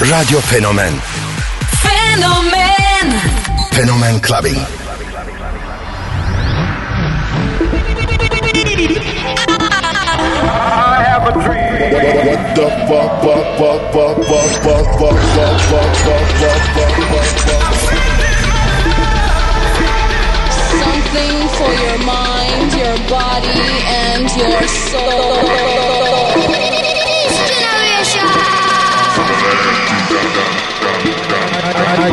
Radio Fenomen Fenomen Fenomen Clubbing. I have a dream. What the fuck, fuck, fuck, fuck, fuck, fuck, fuck, fuck, fuck, fuck, fuck, fuck, fuck, fuck. Something for your mind, your body, and your soul.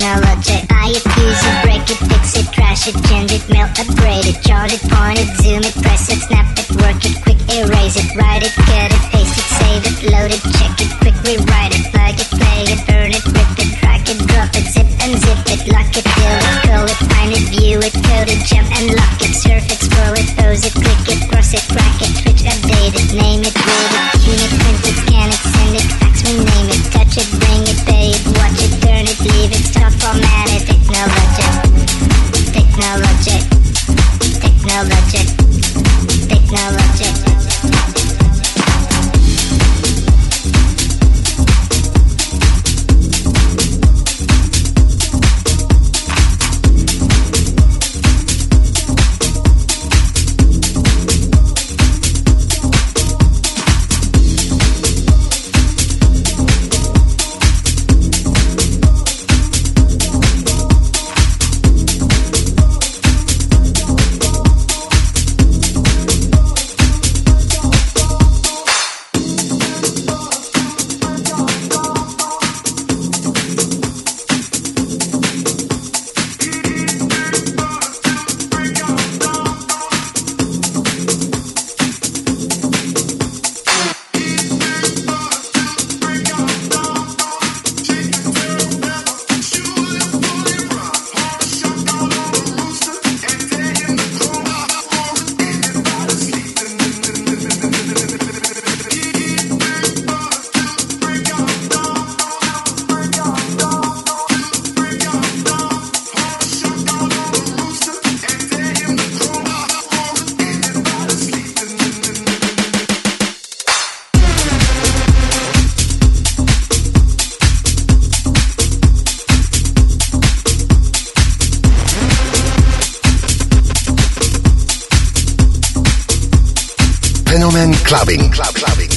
Technologic. I abuse it, break it, fix it, trash it, change it, melt, upgrade it, chart it, point it, zoom it, press it, snap it, work it, quick erase it, write it, cut it, paste it, save it, load it, check it, quick rewrite it, plug it, play it, burn it, rip it, track it, drop it, zip and zip it, lock it, fill it, call it, find it, view it, code it, jump and lock it, surf it, scroll it, pose it, click it, cross it, crack it, switch, update it, name it, read it, Fenomen Clubbing. Club Clubbing.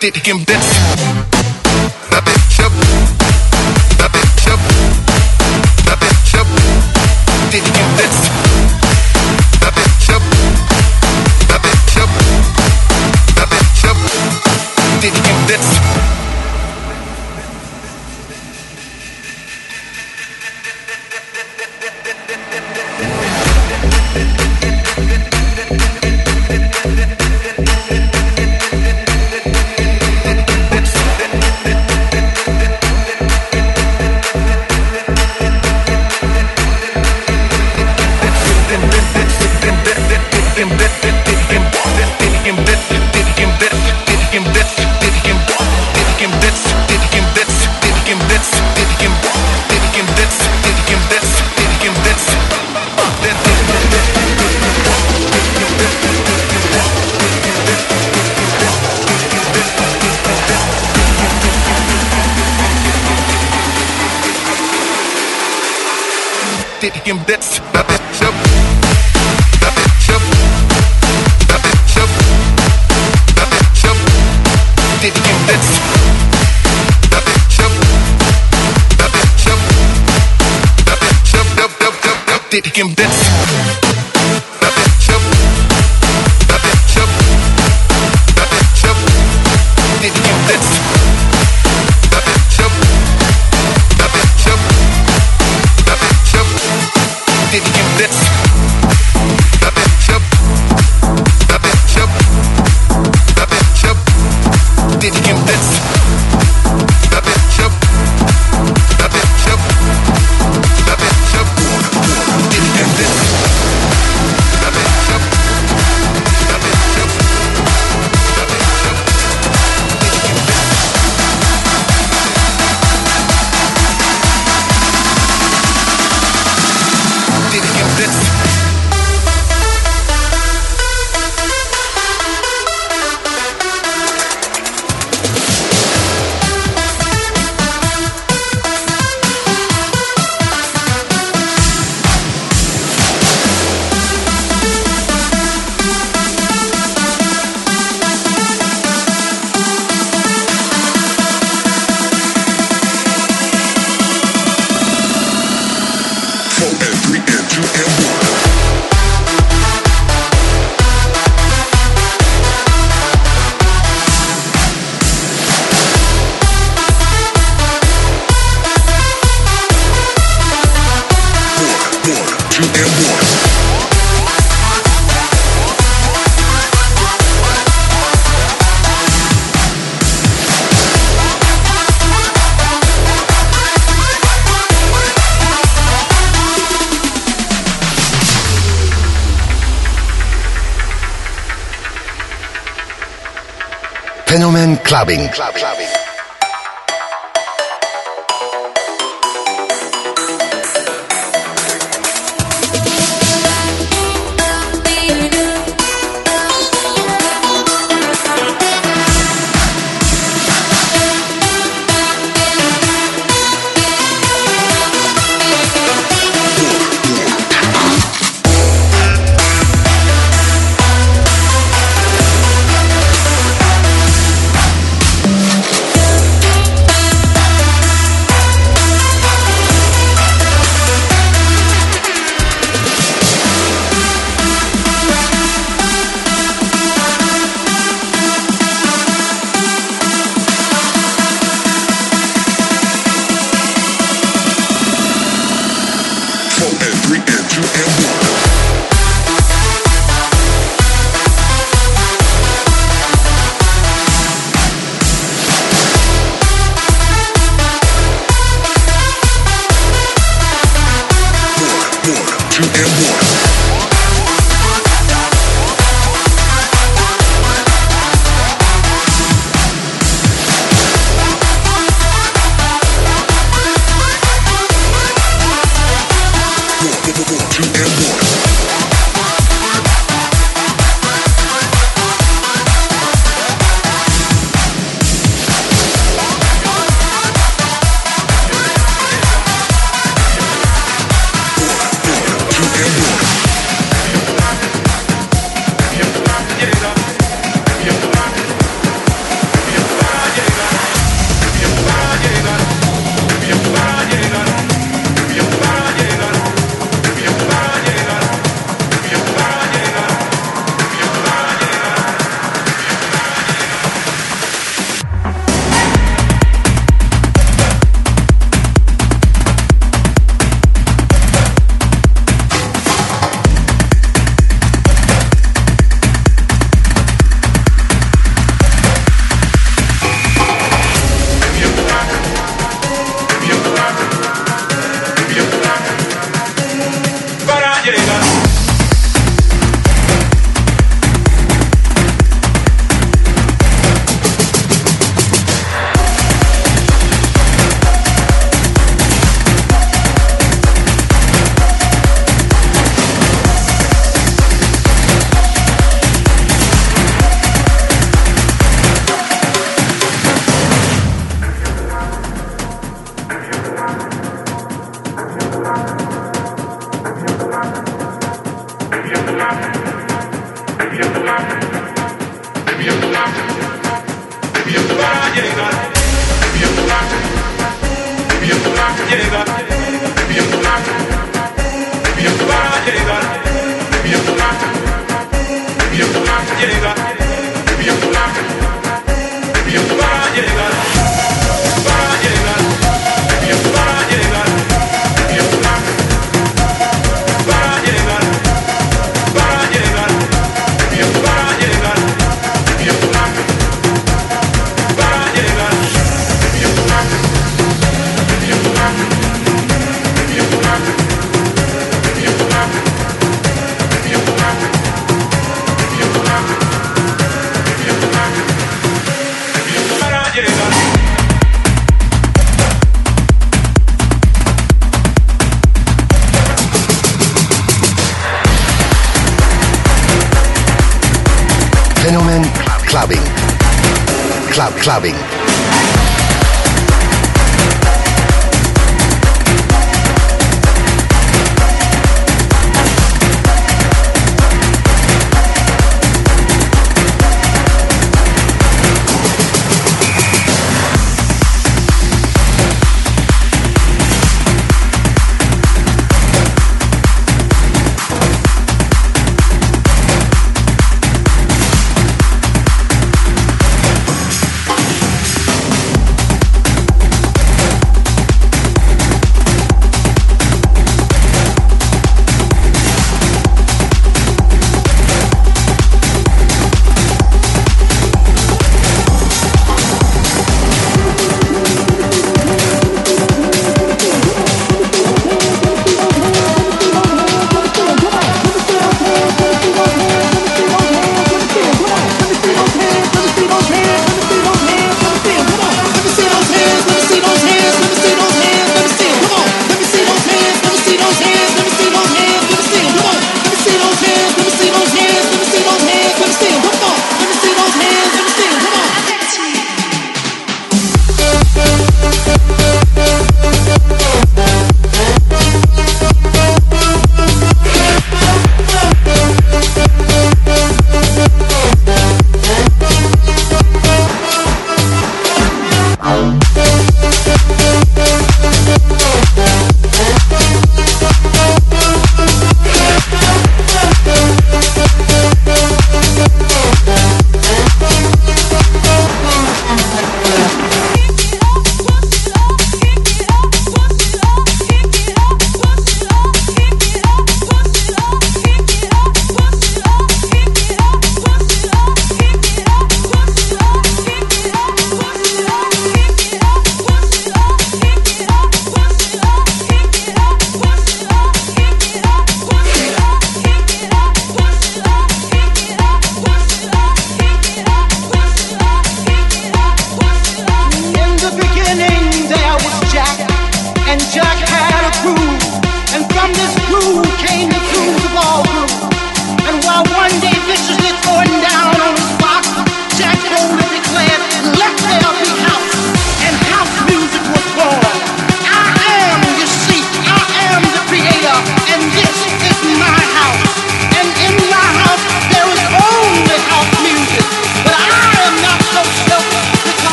did him this. Clubbing. clubbing.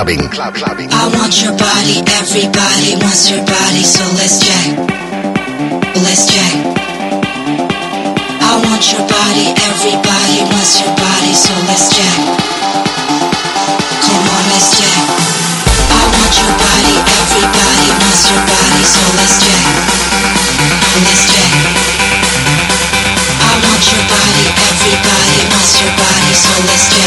Clubbing. Club Clubbing. I want your body, everybody wants your body, so let's jack. Let's jack. I want your body, everybody wants your body, so let's jack. Come on, let's jack. I want your body, everybody wants your body, so let's jack. Let's jack. I want your body, everybody wants your body, so let's jack.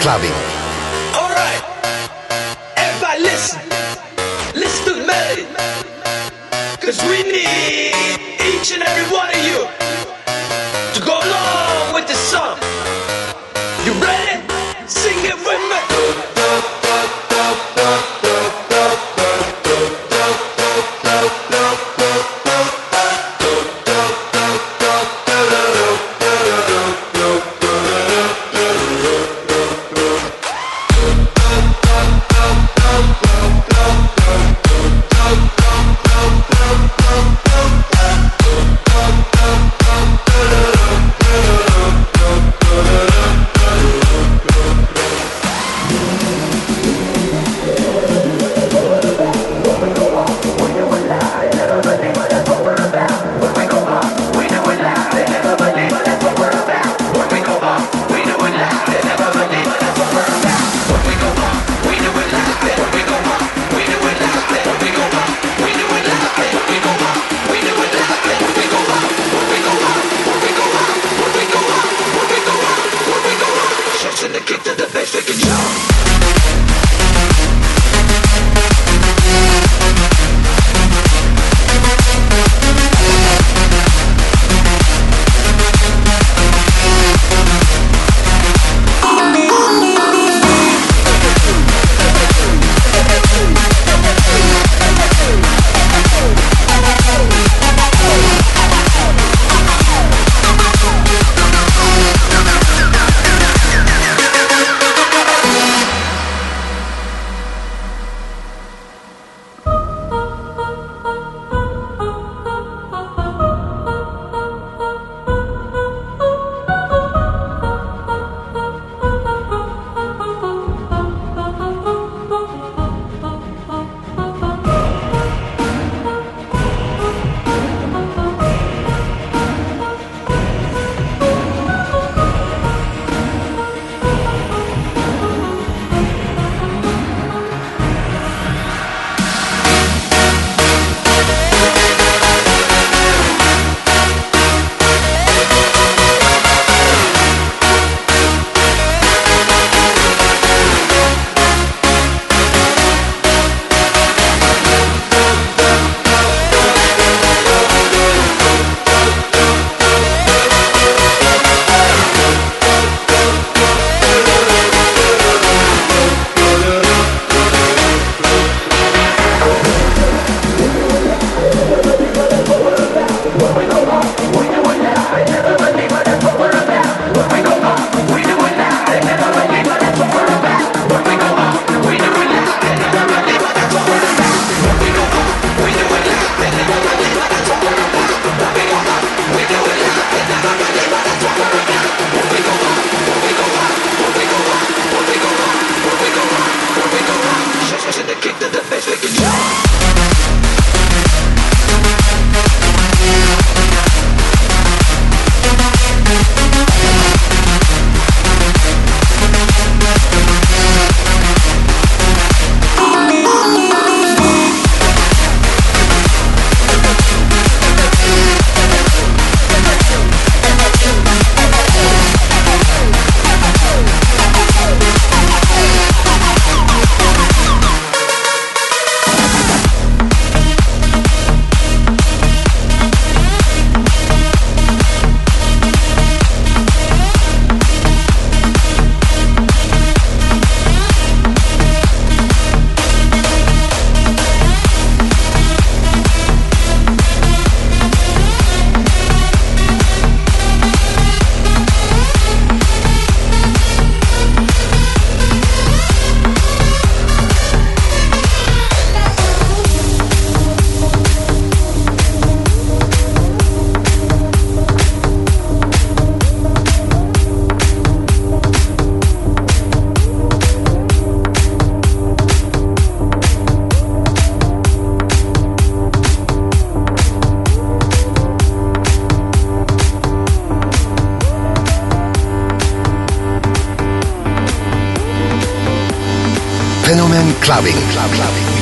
Clubbing. Fenomen Clubbin'. Club Clubbing.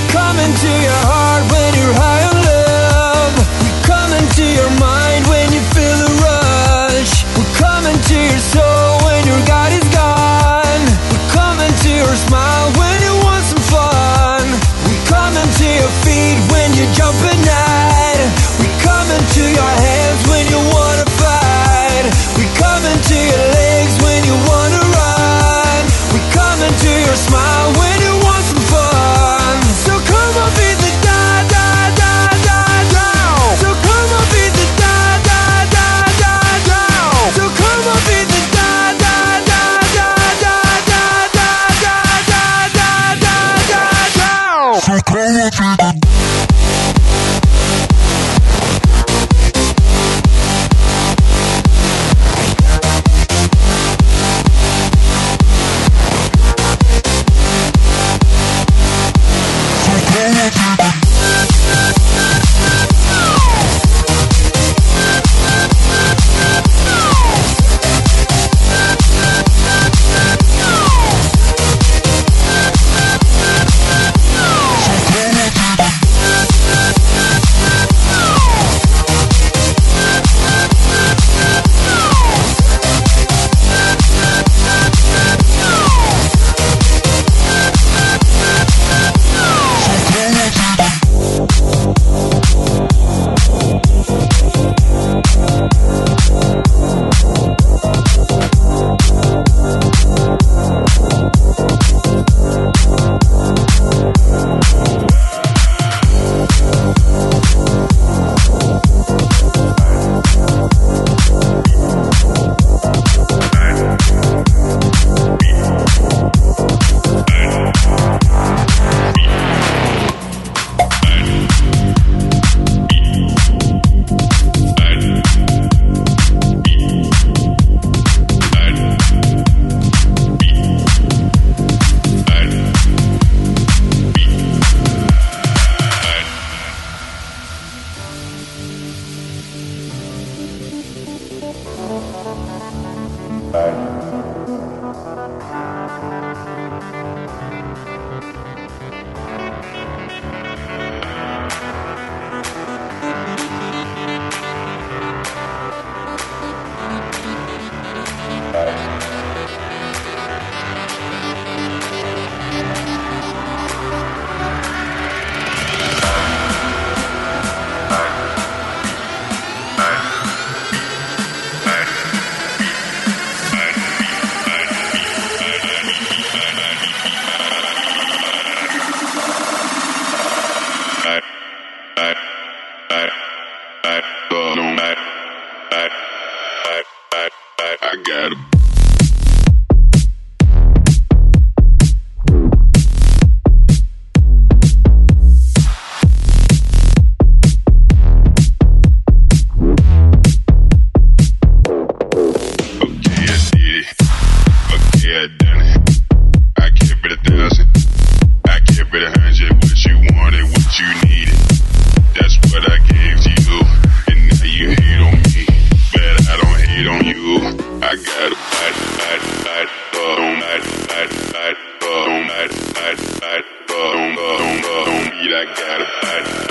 I got a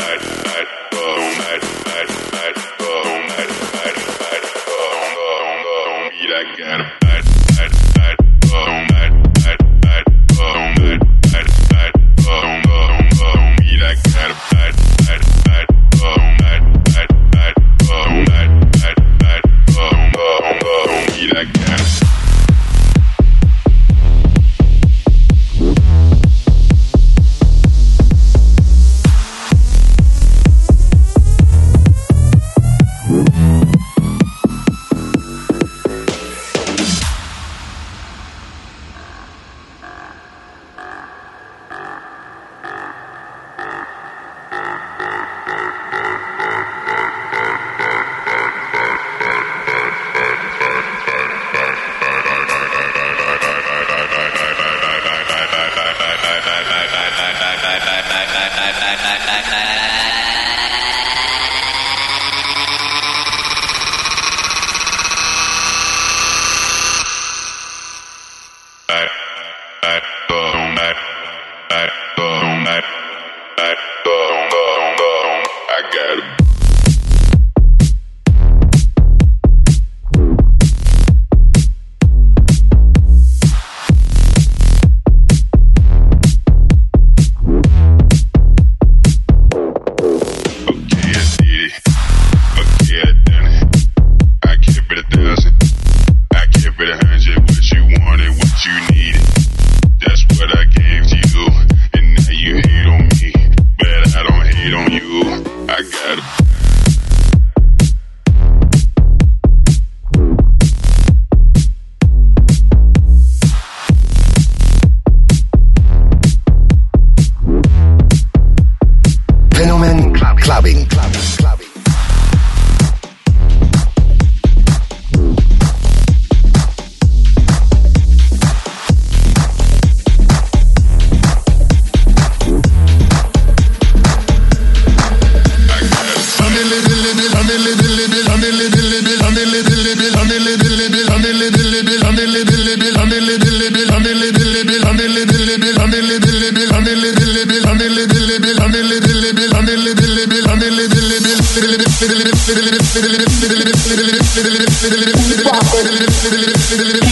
clubbing. Rocking.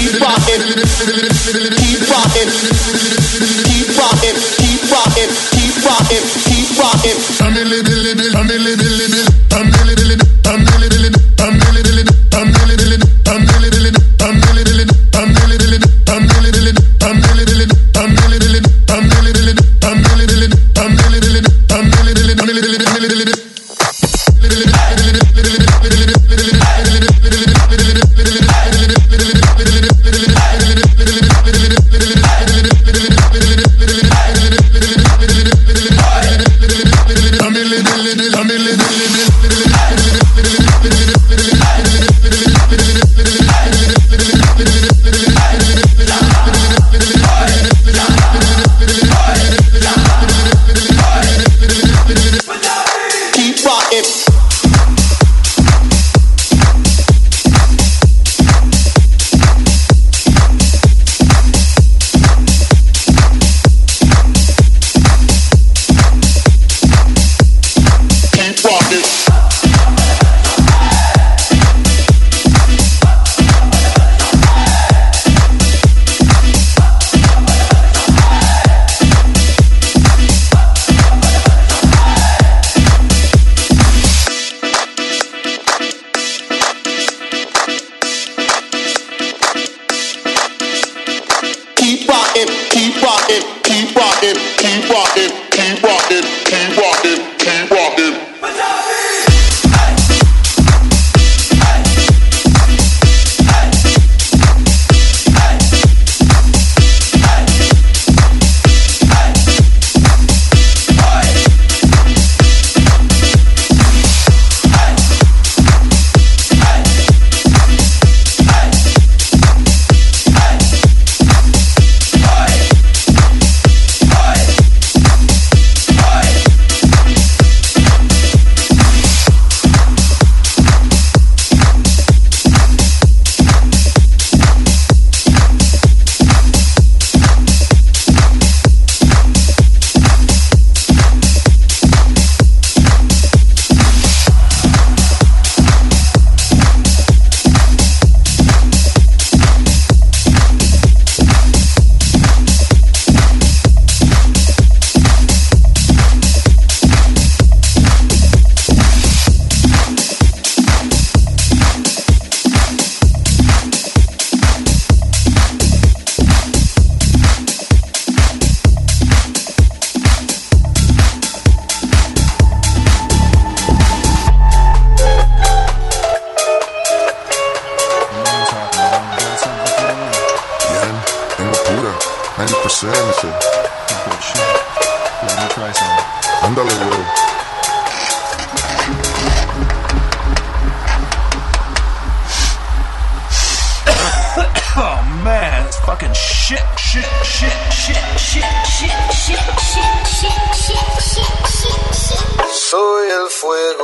Soy el fuego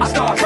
I start